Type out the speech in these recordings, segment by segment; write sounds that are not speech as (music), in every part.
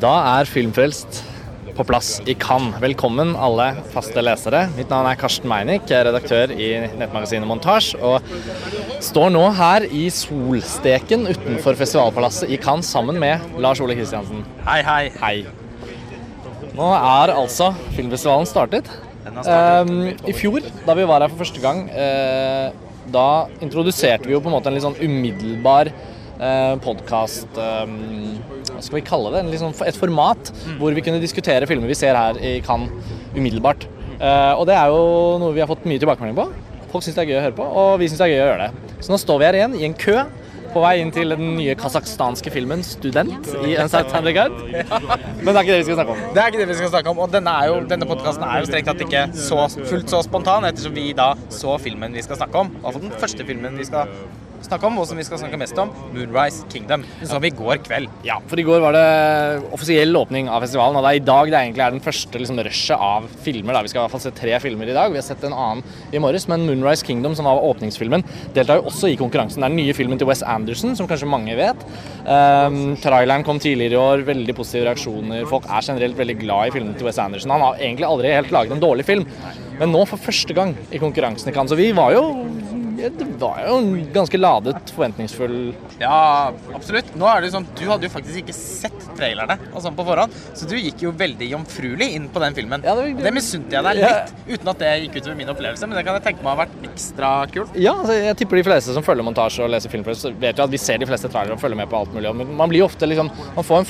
Da er Filmfrelst på plass i Cannes. Velkommen alle faste lesere. Mitt navn er Karsten Meinick, jeg er redaktør i nettmagasinet Montasj. Og står nå her i solsteken utenfor festivalpalasset i Cannes sammen med Lars Ole Kristiansen. Hei, hei. Hei. Nå er altså filmfestivalen startet. Um, I fjor, da vi var her for første gang, uh, da introduserte vi jo på en måte en litt sånn umiddelbar eh, podkast Hva skal vi kalle det? Sånn, et format hvor vi kunne diskutere filmer vi ser her i Cannes umiddelbart. Eh, og det er jo noe vi har fått mye tilbakemelding på. Folk syns det er gøy å høre på, og vi syns det er gøy å gjøre det. Så nå står vi her igjen i en kø på vei inn til den nye kasakhstanske filmen 'Student' i en South Guide. Men det er ikke det vi skal snakke om. Det er ikke det vi skal snakke om. Og denne, er denne podkasten er jo strengt tatt ikke så, fullt så spontan, ettersom vi da så filmen vi skal snakke om. Altså den første filmen vi skal snakke om, og som vi skal snakke mest om, 'Moonrise Kingdom'. som i går kveld. Ja, for i går var det offisiell åpning av festivalen, og det er i dag det egentlig er den første liksom, rushet av filmer. Da. Vi skal i hvert fall se tre filmer i dag. Vi har sett en annen i morges, men 'Moonrise Kingdom', som var åpningsfilmen, deltar jo også i konkurransen. Det er den nye filmen til Wes Anderson, som kanskje mange vet. Um, traileren kom tidligere i år, veldig positive reaksjoner. Folk er generelt veldig glad i filmene til Wes Anderson. Han har egentlig aldri helt laget en dårlig film, men nå for første gang i konkurransen i Cannes. Så vi var jo det var jo en ganske ladet, forventningsfull Ja, absolutt. Nå er det jo sånn, Du hadde jo faktisk ikke sett trailerne og sånn på forhånd, så du gikk jo veldig jomfruelig inn på den filmen. Ja, det- det misunte jeg deg Ja. litt, uten at det gikk utover min opplevelse, men det kan jeg tenke meg har vært ekstra kult. Ja, altså, jeg tipper de fleste som følger montasje og leser filmpress, vet jo at vi ser de fleste trailere og følger med på alt mulig. Men man blir jo ofte liksom Man får en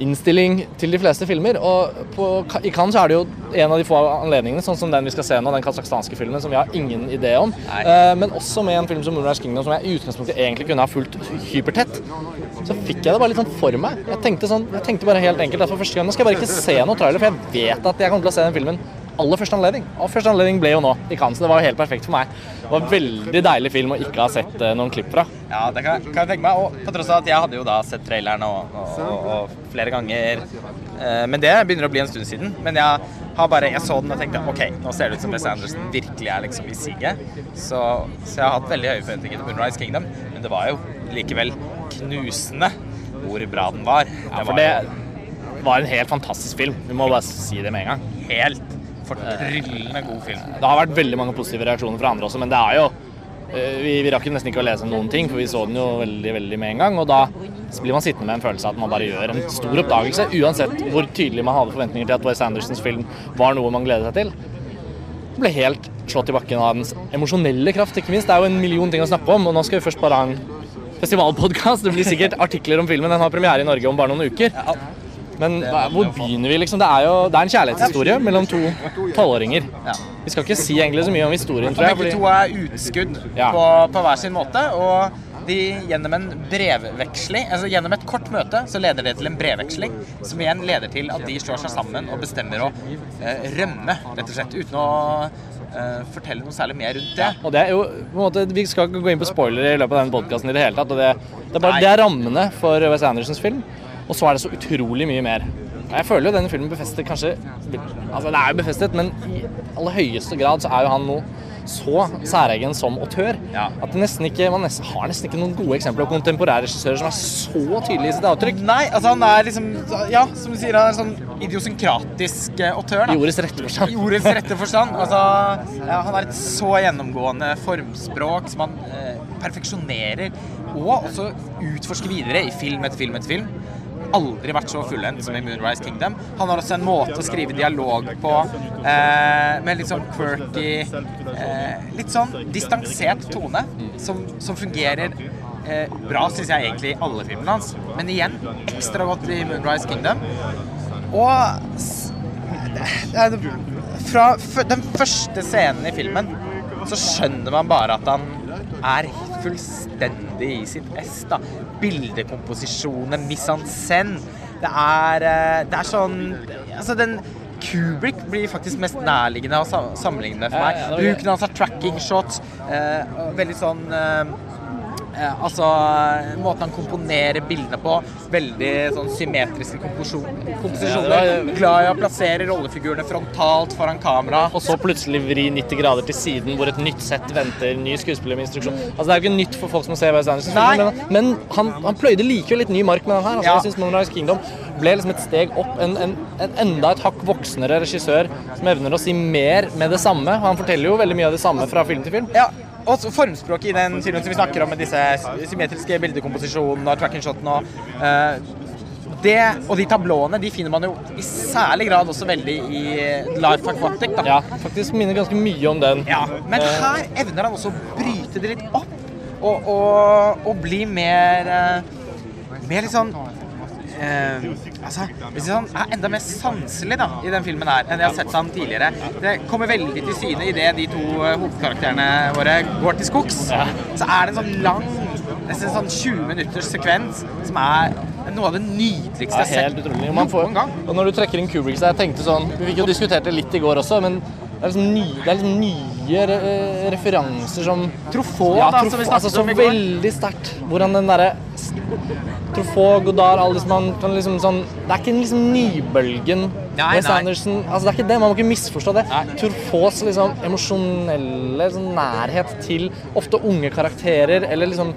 forhåndsinnstilling til de fleste filmer. Og på, i Cannes så er det jo en av de få anledningene, sånn som den vi skal se nå, den kasakhstanske filmen, som vi har ingen idé om. Eh, men også med en film som Moonrise Kingdom, som jeg i utgangspunktet egentlig kunne ha fulgt hypertett. Så fikk jeg det bare litt sånn for meg. Jeg tenkte, sånn, jeg tenkte bare helt enkelt at for første gang nå skal jeg bare ikke se noe trailer, for jeg vet at jeg kommer til å se den filmen aller første anledning. Og første anledning ble jo nå i Cannes, det var jo helt perfekt for meg. Det var en veldig deilig film å ikke ha sett eh, noen klipp fra. Ja, det kan, kan jeg tenke meg. Og på tross av at jeg hadde jo da sett traileren og, og, og, og flere ganger. Eh, men det begynner å bli en stund siden. Men jeg har bare, jeg så den og tenkte OK, nå ser det ut som Wes Anderson virkelig er liksom i siget. Så, så jeg har hatt veldig høye forventninger til Moonrise Kingdom. Men det var jo likevel knusende hvor bra den var. Ja, for det var en helt fantastisk film. Vi må bare si det med en gang. helt fortryllende god film. Det har vært veldig mange positive reaksjoner fra andre også, men det er jo eh, vi, vi rakk jo nesten ikke å lese noen ting, for vi så den jo veldig veldig med en gang. Og da blir man sittende med en følelse av at man bare gjør en stor oppdagelse, uansett hvor tydelig man hadde forventninger til at Wes Andersons film var noe man gledet seg til. Jeg ble helt slått i bakken av dens emosjonelle kraft, ikke minst. Det er jo en million ting å snakke om, og nå skal vi først bare ha en festivalpodkast. Det blir sikkert artikler om filmen. Den har premiere i Norge om bare noen uker. Men hva- hvor begynner vi, liksom? Det er jo det er en kjærlighetshistorie mellom to tolvåringer. Ja. Vi skal ikke si egentlig så mye om historien, tror jeg. Begge to er utskudd Ja. på, på hver sin måte. Og de gjennom en brevveksling, altså gjennom et kort møte, så leder det til en brevveksling. Som igjen leder til at de slår seg sammen og bestemmer å eh, rømme, rett og slett. Uten å eh, fortelle noe særlig mer rundt det. Og det er jo, måte, Vi skal ikke gå inn på spoilere i løpet av den podkasten i det hele tatt. det, det, er bare, det er rammene for Wes Andersons film, og så er det så utrolig mye mer. Og Jeg føler jo denne filmen befester kanskje Altså, det er jo befestet, men i aller høyeste grad så er jo han noe så særegen som autør Ja. at nesten ikke, man nesten, har nesten ikke noen gode eksempler på kontemporære regissører som er så tydelige i sitt avtrykk. Nei, altså han er liksom Ja, som du sier, han er sånn idiosynkratisk eh, autør. da. I ordets rette forstand. I ordets rette forstand. Altså, ja, han har et så gjennomgående formspråk som han eh, perfeksjonerer, og også utforsker videre i film etter film etter film. Aldri vært så fullendt som i Moonrise Kingdom. Han har også en måte å skrive dialog på eh, med litt sånn quirky eh, Litt sånn distansert tone som, som fungerer eh, bra, syns jeg egentlig, i alle filmene hans. Men igjen, ekstra godt i Moonrise Kingdom. Og fra den første scenen i filmen så skjønner man bare at han er fullstendig i sitt ess. da. Bildekomposisjoner, mise en scène. Det er, eh, det er sånn altså den Kubrick blir faktisk mest nærliggende å sammenlignende sammenligne for meg. Bruken hans av tracking shots, eh, veldig sånn eh, altså måten han komponerer bildene på. Veldig sånn symmetriske komposisjoner. Glad i å plassere rollefigurene frontalt foran kamera. Og så plutselig vri 90 grader til siden, hvor et nytt sett venter. Ny skuespiller med instruksjon. Altså Det er jo ikke nytt for folk som ser Wes Anderson, Nei. men, men han, han pløyde likevel litt ny mark med den her. Altså, Ja. Jeg synes Moonrise Kingdom ble liksom et steg opp. En, en, en enda et hakk voksnere regissør som evner å si mer med det samme. Han forteller jo veldig mye av det samme fra film til film. Ja, og så formspråket i den filmen som vi snakker om, med disse symmetriske bildekomposisjonene og track and shotene og eh, det, og de tablåene de finner man jo i særlig grad også veldig i Life Aquatic. Da. Ja, faktisk minner ganske mye om den. Ja, men her evner han også å bryte det litt opp og, og, og bli mer eh, Mer litt sånn eh, altså, sånn, er enda mer sanselig da, i den filmen her enn jeg har sett han tidligere. Det kommer veldig til syne idet de to eh, hovedkarakterene våre går til skogs. Så er det en sånn lang, nesten sånn 20 minutters sekvens som er noe av det nydeligste jeg har sett utrolig. Man får, noen gang. og når du trekker inn Kubrick, så jeg tenkte sånn Vi fikk jo diskutert det litt i går også, men det er liksom, ny, det er liksom nye re referanser som Truffaut, ja, da, som vi snakket altså, så om i går. veldig sterkt. Hvordan den derre Truffaut, Godard, alle disse man kan liksom sånn Det er ikke liksom nybølgen Nei, Wes. Anderson Altså, det er ikke det. Man må ikke misforstå det. Nei. Truffauts liksom emosjonelle sånn, nærhet til ofte unge karakterer, eller liksom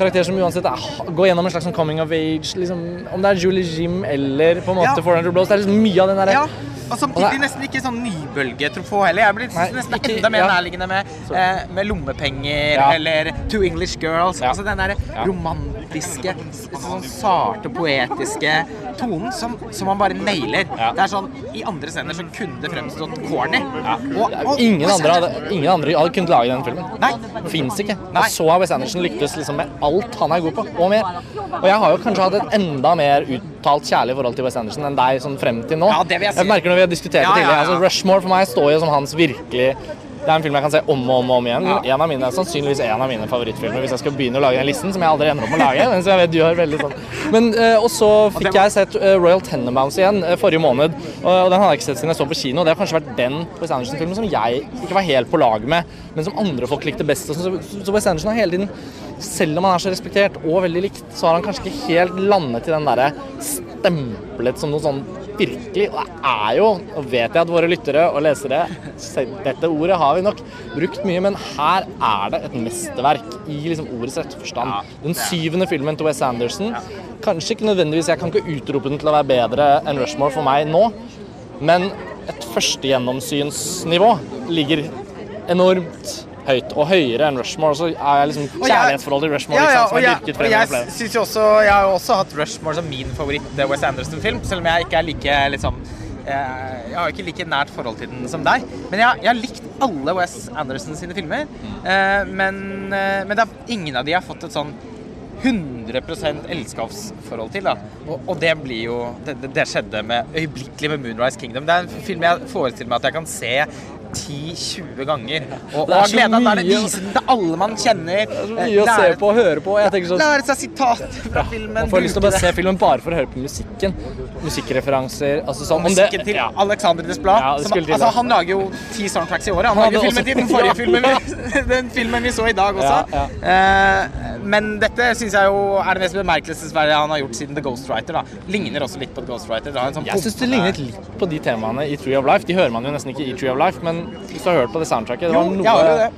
Karakterer som uansett er, går gjennom en slags sånn coming of age. Liksom, om det er Julie Jim eller på en måte Ja. 400 Blows. Det er liksom mye av den derre Ja, og samtidig nesten ikke sånn nybølgetrofå heller. Jeg blir Nei, nesten ikke- enda mer ja. nærliggende med, eh, med lommepenger Ja. eller Two English Girls. Altså den derre Ja. romantiske, s- sånn sarte, poetiske tonen som, som man bare nailer. Ja. Det er sånn I andre scener så kunne det fremstått corny. Og, og, Ingen andre, hadde, ingen andre hadde kunnet lage den filmen. Nei. Fins ikke. Nei. Og så har Wes Anderson lyktes liksom med alt han er god på, og mer. Og jeg har jo kanskje hatt et enda mer uttalt kjærlig forhold til Wes Anderson enn deg sånn frem til nå. Ja, det vil jeg si. jeg merker når vi har diskutert Ja, det ja, tidligere. ja. Altså, Rushmore for meg står jo som hans virkelig det er en film jeg kan se om og om, og om igjen. Ja. En av mine, sannsynligvis en av mine favorittfilmer hvis jeg skal begynne å lage den listen, som jeg aldri ender opp med å lage. Så jeg vet du har veldig sånn. Men, eh, og så fikk jeg sett eh, Royal Tenenbaums igjen eh, forrige måned, og, den hadde jeg ikke sett siden jeg så på kino. Det har kanskje vært den Wes Anderson-filmen som jeg ikke var helt på lag med, men som andre folk likte best. Så, så Wes Anderson har hele tiden, selv om han er så respektert og veldig likt, så har han kanskje ikke helt landet i den derre stemplet som noe sånn virkelig. Og det er jo, og vet jeg at våre lyttere og lesere Dette ordet har vi nok brukt mye, men her er det et mesterverk i liksom ordets rette forstand. Den syvende filmen til Wes Anderson. Kanskje ikke nødvendigvis, jeg kan ikke utrope den til å være bedre enn Rushmore for meg nå, men et førstegjennomsynsnivå ligger enormt høyt, og høyere enn Rushmore. Så er jeg liksom kjærlighetsforholdet til Rushmore Ja, ja, liksom, som jeg, dyrket og frem jeg synes jo også Jeg har jo også hatt Rushmore som min favoritt Wes Anderson-film, selv om jeg ikke er like liksom eh, Jeg har ikke like nært forhold til den som deg. Men jeg, jeg har likt alle Wes Anderson sine filmer. Eh, men, eh, men det er, ingen av de har fått et sånn 100% elskapsforhold til. og, og det blir jo det, det skjedde med øyeblikkelig med Moonrise Kingdom. Det er en film jeg forestiller meg at jeg kan se 10-20 ganger. Og, Det er så glede av å mye- vise den til alle man kjenner. Det er så mye mye å se på og høre på. Jeg tenker sånn Lære seg sitat fra filmen. Man får lyst til å bare se filmen bare for å høre på musikken. Musikkreferanser. Altså sånn. Om det, musikken til ja. Alexander Desplat. Ja, som, altså, han lager jo ti soundtracks i året. Han, lager filmen til den forrige (laughs) filmen vi, (laughs) den filmen vi så i dag også. Ja, Eh, men dette syns jeg jo er det mest bemerkelsesverdige han har gjort siden The Ghostwriter. da Ligner også litt på The Ghostwriter. Sånn Jeg syns det lignet litt på de temaene i Tree of Life. De hører man jo nesten ikke i Tree of Life, men hvis du har hørt på det soundtracket, det var noe, jo det.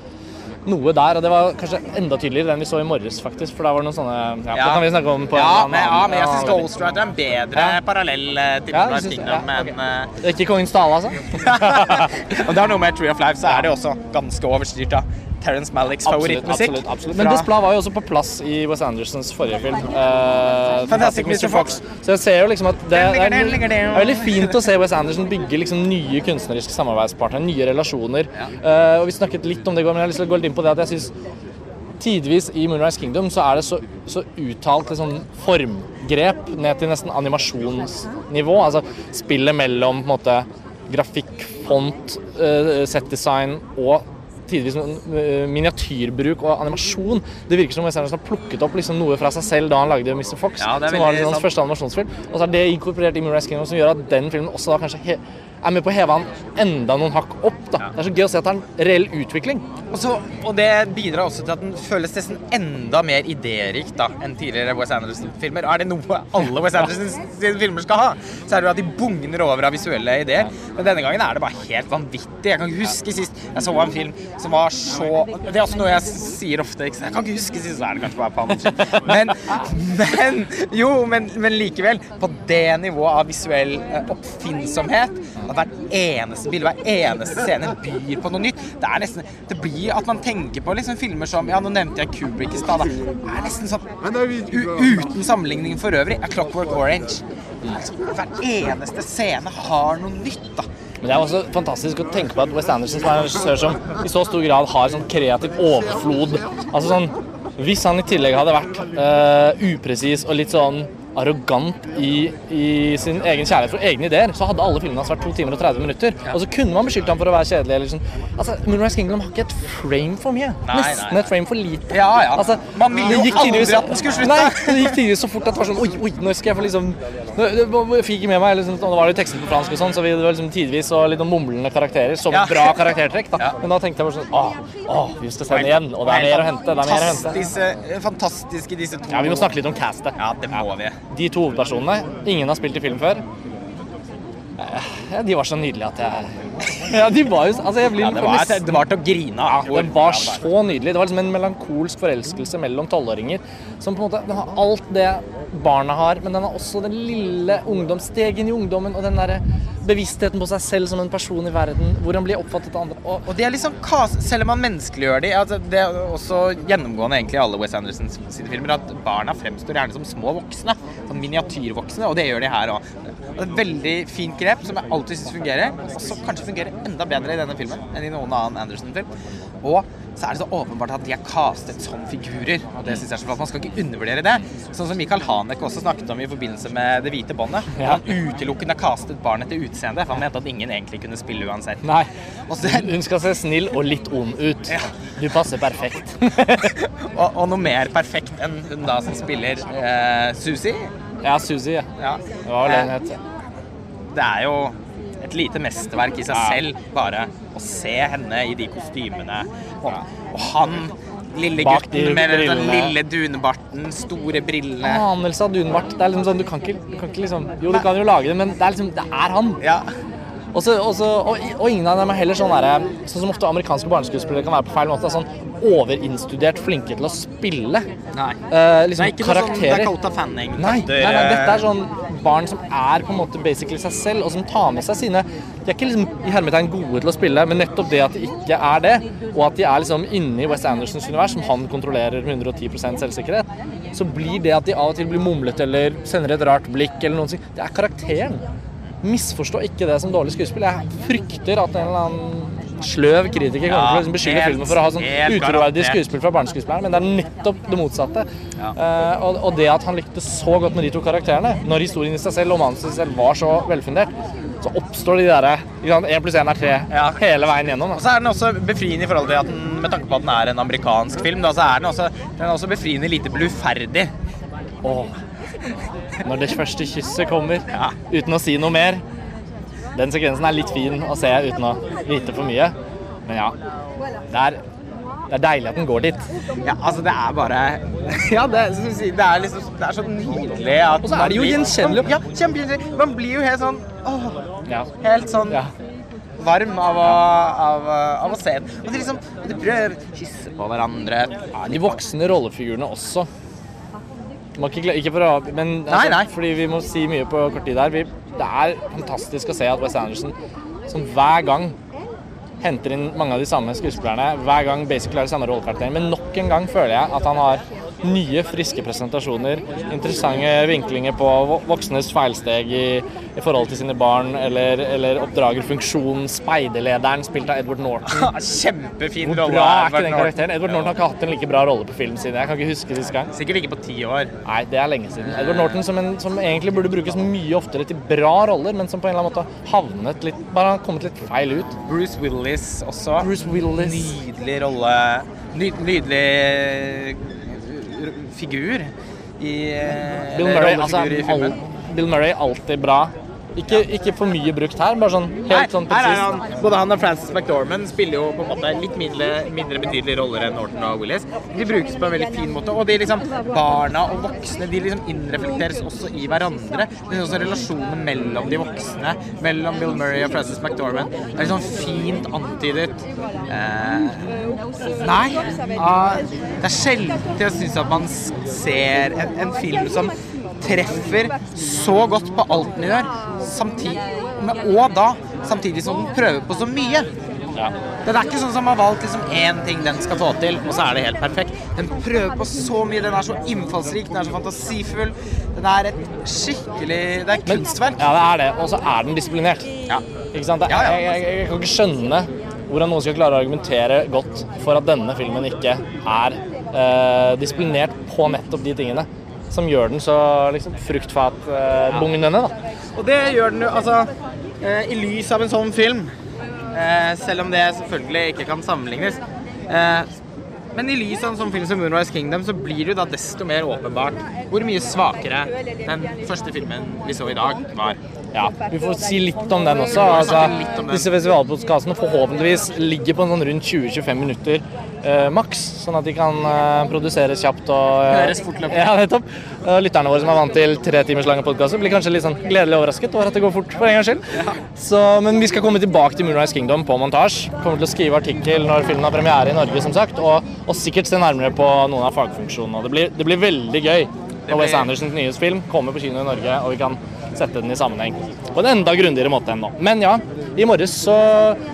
noe der. Og det var kanskje enda tydeligere den vi så i morges, faktisk. For da var det noen sånne Ja, det kan vi snakke om på ja, en men, ja, men jeg syns. Ghostwriter er en bedre Ja. parallell eh, til Ja, du Kingdom, ja, men eh, Det ikke Kongens tale, altså? (laughs) Og det har noe med Tree of Life, så er det også ganske overstyrt av Terence Malicks favorittmusikk. absolutt, absolutt. Men Desplat var jo også på plass i Wes Andersons forrige film. Uh, Fantastic Mr. Fox. Så jeg ser jo liksom at det, det, er, det er veldig fint å se Wes Anderson bygge liksom nye kunstneriske samarbeidspartnere, nye relasjoner. Uh, og Vi snakket litt om det i går, men jeg har lyst til å gå litt inn på det at jeg synes Tidvis i Moonrise Kingdom så er det så, så uttalt sånn formgrep ned til nesten animasjonsnivå. Altså spillet mellom på en måte grafikk, font, uh, setdesign og tidvis uh, miniatyrbruk og animasjon. Det virker som Wes Anderson har plukket opp liksom noe fra seg selv da han lagde Mr. Fox, Ja, som var liksom hans første animasjonsfilm. Og så er det inkorporert i Moonrise Kingdom, som gjør at den filmen også da kanskje er med på å heve han enda noen hakk opp. da. Det er så gøy å se at det er en reell utvikling. Og, så, og det bidrar også til at den føles nesten enda mer idérik da, enn tidligere Wes Anderson-filmer. Er det noe alle Wes Anderson-filmer skal ha, så er det jo at de bugner over av visuelle ideer. Men denne gangen er det bare helt vanvittig. Jeg kan ikke huske sist jeg så en film som var så Det er også noe jeg sier ofte. Ikke? Jeg kan ikke huske sist, så er det kanskje bare punch. Men, men Jo, men, men likevel. På det nivået av visuell eh, oppfinnsomhet at hvert eneste bilde, hver eneste scene byr på noe nytt. Det er nesten Det blir at man tenker på liksom filmer som Ja, nå nevnte jeg Kubrick i stad. Det er nesten sånn Uten sammenligning for øvrig er Clockwork Orange. Liksom, hver eneste scene har noe nytt, da. Men det er også fantastisk å tenke på at Wes Anderson som er en regissør som i så stor grad har sånn kreativ overflod. Altså sånn Hvis han i tillegg hadde vært uh, upresis og litt sånn arrogant i, i sin egen kjærlighet for egne ideer, så hadde alle filmene hans vært 2 timer og 30 minutter. Og så kunne man beskyldt ham for å være kjedelig. eller sånn. Altså, Moonrise Kingdom har ikke et frame for mye. Nei, nei, Nesten nei. et frame for lite. Ja, ja. Altså, Man ville jo aldri at den skulle slutte. Nei, det gikk tidligere så fort at det var sånn Oi, oi, nå skal jeg få liksom nå, Jeg fikk med meg liksom, Nå var det jo tekster på fransk og sånn, så vi, det var liksom tidvis og litt mumlende karakterer. Som Ja. bra karaktertrekk, da. Ja. Men da tenkte jeg bare sånn Åh, åh vi skal se den igjen. Og det er mer å hente. Det er mer å hente. Fantastiske disse to Ja, Vi må snakke litt om castet. Ja, det må vi. De to hovedpersonene. Ingen har spilt i film før. Eh, Ja, de var så nydelige at jeg (laughs) Ja, de var jo Altså, jeg blir Ja, det, var, det var til å grine av. Det var så nydelig. Det var liksom en melankolsk forelskelse mellom tolvåringer. Som på en måte Den har alt det barna har, men den har også den lille ungdomsstegen i ungdommen og den derre bevisstheten på seg selv som en person i verden, hvor han blir oppfattet av andre. Og, Og det er liksom Selv om man menneskeliggjør de altså Det er også gjennomgående egentlig i alle Wes Anderson sine filmer at barna fremstår gjerne som små voksne. Miniatyrvoksne, og det gjør de her òg. Et veldig fint grep som jeg alltid syns fungerer, og som kanskje fungerer enda bedre i denne filmen enn i noen annen Anderson-film. Og så er det så åpenbart at de er castet som figurer, og det synes jeg er så flott. Man skal ikke undervurdere det. Sånn som Michael Hanek også snakket om i forbindelse med Det hvite båndet. Ja. Han utelukkende castet barn etter utseende, for han mente at ingen egentlig kunne spille uansett. nei. Også, Hun skal se snill og litt ond ut. Du passer perfekt. (laughs) Og, og noe mer perfekt enn hun da som spiller eh, Susi. Ja, Suzy. Ja. Ja. Det var vel det hun het. Det er jo et lite mesterverk i seg selv, bare å se henne i de kostymene. Og, og han lille Bak de gutten med den lille dunebarten, store brillene. Anelse av dunbart. Det er liksom sånn, du kan ikke, du kan ikke liksom Jo, du kan jo lage det, men det er liksom Det er han. Ja. Og, så, og, så, og, ingen av dem er heller sånn der, Sånn som ofte amerikanske barneskuespillere kan være på feil måte. Sånn overinstudert flinke til å spille. Nei. Eh, liksom er ikke karakterer. sånn. Dakota Fanning. Nei, nei, nei, dette er sånn barn som er på en måte basically seg selv, og som tar med seg sine De er ikke liksom i hermetegn gode til å spille, men nettopp det at de ikke er det, og at de er liksom inne i West Andersons univers, som han kontrollerer med 110% selvsikkerhet, så blir det at de av og til blir mumlete eller sender et rart blikk eller noen ting, det er karakteren. Misforstå ikke det som dårlig skuespill. Jeg frykter at en eller annen sløv kritiker kommer til å liksom beskylde filmen for å ha sånn utroverdig skuespill fra barneskuespilleren, men det er nettopp det motsatte. Eh, og, og det at han likte så godt med de to karakterene, når historien i seg selv og manuset i seg selv var så velfundert, så oppstår de derre Én pluss én er tre Ja. hele veien gjennom. Og så er den også befriende i forhold til at den, med tanke på at den er en amerikansk film, da, så er den også, den er også befriende lite bluferdig. Åh. Når det første kysset kommer, Ja. uten å si noe mer. Den sekvensen er litt fin å se uten å vite for mye. Men ja, det er, det er deilig at den går dit. Ja, altså det er bare (laughs) Ja, det, det er liksom Det er så nydelig at Og så er det jo gjenkjennelig. Ja, kjempegjenkjennelig. Man blir jo helt sånn åh, Ja. Helt sånn Ja. varm av å, av, av å se den. Og de liksom de prøver å kysse på hverandre. Ja, de voksne rollefigurene også. Ikke, ikke for å, men altså, Nei, nei. fordi vi må si mye på kort tid her. Vi, det er fantastisk å se at Wes Anderson som hver gang henter inn mange av de samme skuespillerne. Hver gang basically har de samme rollekarakterene. Men nok en gang føler jeg at han har nye, friske presentasjoner. Interessante vinklinger på voksnes feilsteg i, i forhold til sine barn, eller, eller oppdragerfunksjonen. Speiderlederen, spilt av Edward Norton. (laughs) Kjempefin Hvor rolle. bra er ikke den karakteren? Edward Norton har ikke hatt en like bra rolle på film siden jeg kan ikke huske sist gang. Sikkert ikke på ti år. Nei, det er lenge siden. Edward Norton som, en, som egentlig burde brukes mye oftere til bra roller, men som på en eller annen måte havnet litt Bare har kommet litt feil ut. Bruce Willis også. Bruce Willis. Nydelig rolle. Ny, nydelig figur i Bill Murray, altså, i filmen. Bill Murray alltid bra. Ikke, ikke for mye brukt her, bare sånn helt sånn her er presis. han, både han og Frances McDormand spiller jo på en måte litt mindre, mindre betydelige roller enn Norton og Willis. De brukes på en veldig fin måte, og de liksom, barna og voksne de liksom innreflekteres også i hverandre. Det er også relasjonen mellom de voksne, mellom Bill Murray og Frances McDormand, er liksom fint antydet. Eh, nei, ah, det er sjelden jeg syns at man ser en, en film som treffer så godt på alt den gjør, samtidig, og da samtidig som den prøver på så mye. Ja. Det er ikke sånn som har valgt liksom én ting den skal få til, og så er det helt perfekt. Den prøver på så mye. Den er så innfallsrik, den er så fantasifull. Den er et skikkelig Det er kunstverk. Ja, det er det. Og så er den disiplinert. Ja. Ikke sant? Ja. Jeg, jeg, jeg kan ikke skjønne hvordan noen skal klare å argumentere godt for at denne filmen ikke er eh, disiplinert på nettopp de tingene. Som gjør den så liksom, fruktfatbugnende, da. Og det gjør den jo, altså eh, I lys av en sånn film, eh, selv om det selvfølgelig ikke kan sammenlignes eh, Men i lys av en sånn film som Moonrise Kingdom, så blir det jo da desto mer åpenbart hvor mye svakere den første filmen vi så i dag, var. Ja, Vi får si litt om den også. Altså, disse festivalpodkastene forhåpentligvis ligger på sånn rundt 20-25 minutter eh, maks, sånn at de kan eh, produseres kjapt og eh, Høres fortløpende. Ja, nettopp. Og lytterne våre som er vant til tre timers lange podkaster, blir kanskje litt sånn gledelig overrasket over at det går fort for en gangs skyld. Så, men vi skal komme tilbake til Moonrise Kingdom på montasje. Kommer til å skrive artikkel når filmen har premiere i Norge, som sagt, og, og sikkert se nærmere på noen av fagfunksjonene. Det blir, det blir veldig gøy når Wes Andersens nye film kommer på kino i Norge, og vi kan sette den i sammenheng. På en enda grundigere måte enn nå. Men ja, i morges så,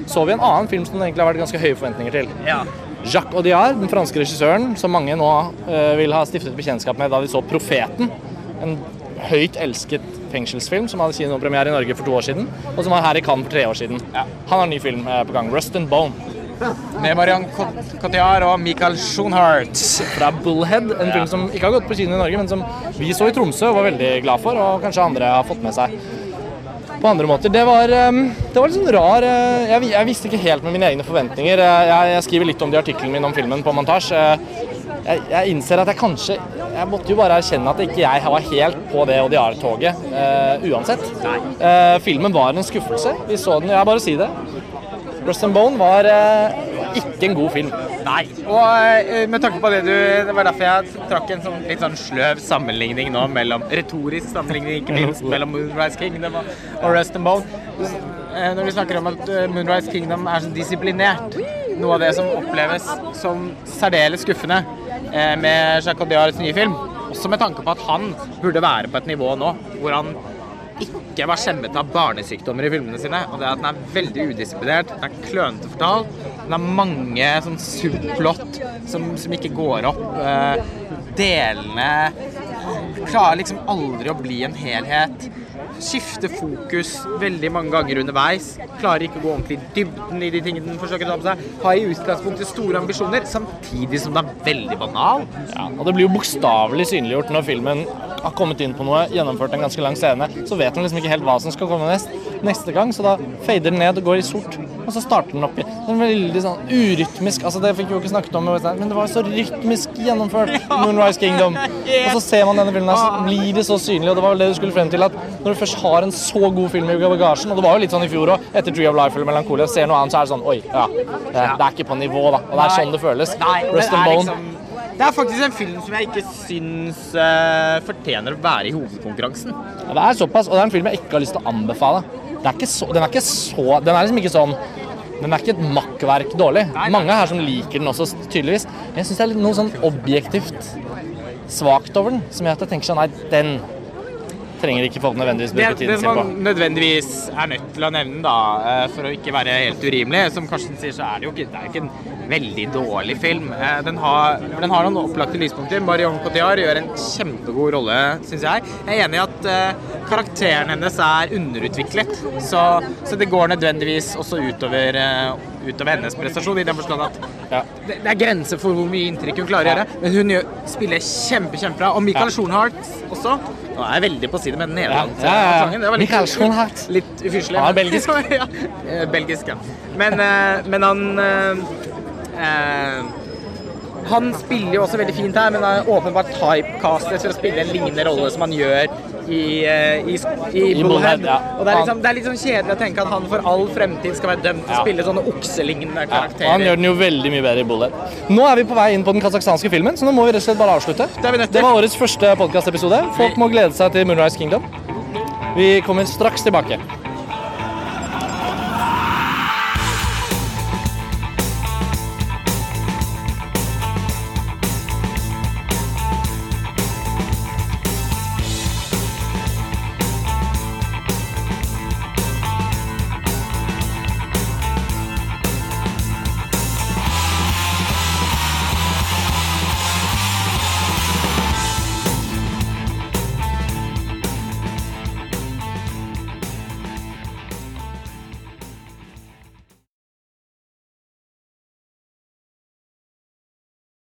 så vi en annen film som det egentlig har vært ganske høye forventninger til. Ja. Jacques Audiard, den franske regissøren, som mange nå uh, vil ha stiftet bekjentskap med da de så 'Profeten'. En høyt elsket fengselsfilm som hadde kinopremiere i Norge for to år siden, og som var her i Cannes for tre år siden. Ja. Han har en ny film uh, på gang, 'Rust and Bone', Med Marianne Cotillard og Michael Schoenhardt. fra Bullhead. En film som ikke har gått på kino i Norge, men som vi så i Tromsø og var veldig glad for, og kanskje andre har fått med seg på andre måter. Det var, eh, det var litt sånn rar eh, jeg, jeg visste ikke helt med mine egne forventninger. Eh, Jeg, jeg skriver litt om det i artikkelen min om filmen på montasje. Jeg, jeg innser at jeg kanskje Jeg måtte jo bare erkjenne at ikke jeg var helt på det Odiar-toget uh, uansett. Uh, filmen var en skuffelse. Vi så den, jeg bare si det. Rust and Bone var eh, ikke en god film. Nei. Og eh, med tanke på det du Det var derfor jeg trakk en sånn, litt sånn sløv sammenligning nå mellom Retorisk sammenligning, ikke (laughs) minst, mellom Moonrise Kingdom og, og Rust and Bone. Eh, Når vi snakker om at Moonrise Kingdom er så disiplinert, noe av det som oppleves som særdeles skuffende eh, med Jacques Audiards nye film, også med tanke på at han burde være på et nivå nå hvor han ikke var skjemmet av barnesykdommer i filmene sine. Og det er at den er veldig udisiplinert, den er klønete fortalt, den har mange sånn subplott som, som ikke går opp. Eh, delene klarer liksom aldri å bli en helhet. Skifter fokus veldig mange ganger underveis. Klarer ikke å gå ordentlig i dybden i de tingene den forsøker å ta på seg. Har i utgangspunktet store ambisjoner, samtidig som den er veldig banal. Ja, og det blir jo bokstavelig synliggjort når filmen har kommet inn på noe, gjennomført en ganske lang scene, så vet den liksom ikke helt hva som skal komme nest, neste gang, så da fader den ned og går i sort, og så starter den opp i er veldig sånn urytmisk Altså, det fikk vi jo ikke snakket om, men det var så rytmisk gjennomført, (laughs) Moonrise Kingdom. (laughs) Og så ser man denne filmen her, så blir det så synlig, og det var vel det du skulle frem til, at når du først har en så god film i bagasjen, og det var jo litt sånn i fjor òg, etter Tree of Life eller Melancholia, ser noe annet, så er det sånn Oi, ja, det, er ikke på nivå, da. Og det er sånn det føles. Rust and Bone. Det er faktisk en film som jeg ikke syns uh, fortjener å være i hovedkonkurransen. Ja, det er såpass, og det er en film jeg ikke har lyst til å anbefale. Det er så, den er ikke så Den er liksom ikke sånn Den er ikke et makkverk dårlig. Mange her som liker den også, tydeligvis. Men jeg syns det er noe sånn objektivt svakt over den, som gjør at jeg tenker sånn Nei, den trenger ikke folk nødvendigvis bruke tiden sin på. Det man nødvendigvis er nødt til å nevne, da, eh, for å ikke være helt urimelig, som Karsten sier, så er det jo ikke, det er ikke en veldig dårlig film. Eh, Den har, den har noen opplagte lyspunkter. Marion Cotillard gjør en kjempegod rolle, syns jeg. Jeg er enig i at eh, karakteren hennes er underutviklet, så, så det går nødvendigvis også utover, utover hennes prestasjon, i den forstand at Ja. det, det er grenser for hvor mye inntrykk hun klarer å gjøre, men hun gjør, spiller kjempe, kjempebra. Og Michael Ja. Schonhardt også. Nå er jeg veldig på side med den nederlandske Ja, ja. Det var litt, Schonhardt. Litt ufyselig. Han er belgisk. (laughs) ja, eh, belgisk, ja. Men, uh, men han uh, uh, Han spiller jo også veldig fint her, men er åpenbart typecastet for å spille en lignende rolle som han gjør i, eh, i, i, I Bullhead. Bullhead, ja. Og det er, liksom, det er litt sånn kjedelig å tenke at han for all fremtid skal være dømt til å spille sånne okselignende karakterer. og han gjør den jo veldig mye bedre i Bullhead. Nå er vi på vei inn på den kasakhstanske filmen, så nå må vi rett og slett bare avslutte. Det er vi nødt til. Det var årets første podkastepisode. Folk må glede seg til Moonrise Kingdom. Vi kommer straks tilbake.